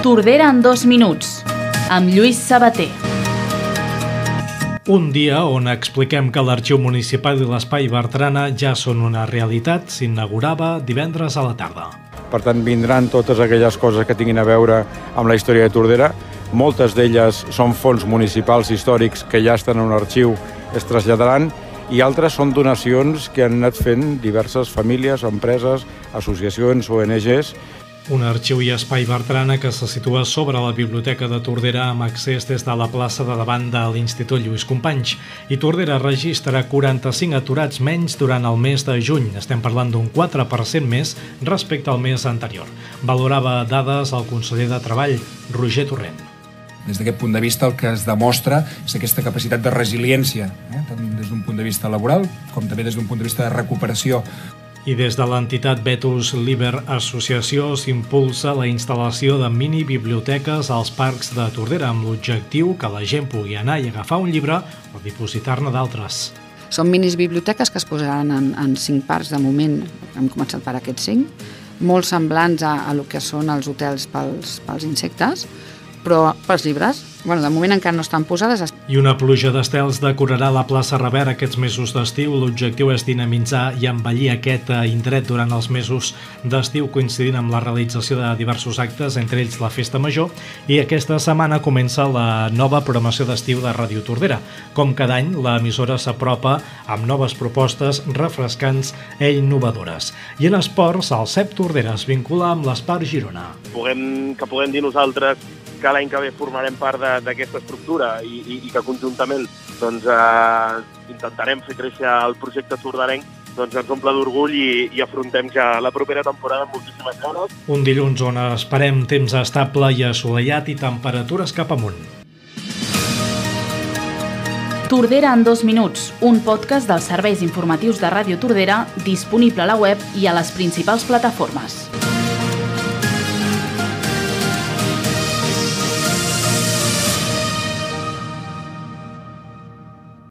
Tordera en dos minuts, amb Lluís Sabater. Un dia on expliquem que l'Arxiu Municipal i l'Espai Bertrana ja són una realitat s'inaugurava divendres a la tarda. Per tant, vindran totes aquelles coses que tinguin a veure amb la història de Tordera. Moltes d'elles són fons municipals històrics que ja estan en un arxiu, es traslladaran, i altres són donacions que han anat fent diverses famílies, empreses, associacions, ONGs, un arxiu i espai Bertrana que se situa sobre la Biblioteca de Tordera amb accés des de la plaça de davant de l'Institut Lluís Companys. I Tordera registra 45 aturats menys durant el mes de juny. Estem parlant d'un 4% més respecte al mes anterior. Valorava dades el conseller de Treball, Roger Torrent. Des d'aquest punt de vista el que es demostra és aquesta capacitat de resiliència, eh? tant des d'un punt de vista laboral com també des d'un punt de vista de recuperació i des de l'entitat Betus Liber Associació s'impulsa la instal·lació de mini biblioteques als parcs de Tordera amb l'objectiu que la gent pugui anar i agafar un llibre o dipositar-ne d'altres. Són minis biblioteques que es posaran en, en cinc parcs de moment, hem començat per aquests cinc, molt semblants a, a lo que són els hotels pels, pels insectes, però pels llibres bueno, de moment encara no estan posades. I una pluja d'estels decorarà la plaça Rever aquests mesos d'estiu. L'objectiu és dinamitzar i embellir aquest eh, indret durant els mesos d'estiu, coincidint amb la realització de diversos actes, entre ells la Festa Major, i aquesta setmana comença la nova programació d'estiu de Ràdio Tordera. Com cada any, l'emissora s'apropa amb noves propostes refrescants i innovadores. I en esports, el CEP Tordera es vincula amb l'Espar Girona. Puguem, que puguem dir nosaltres que l'any que ve formarem part d'aquesta estructura i, i, i que conjuntament doncs, eh, intentarem fer créixer el projecte Tordarenc doncs ens omple d'orgull i, i afrontem ja la propera temporada amb moltíssimes ganes. Un dilluns on esperem temps estable i assolellat i temperatures cap amunt. Tordera en dos minuts, un podcast dels serveis informatius de Ràdio Tordera disponible a la web i a les principals plataformes.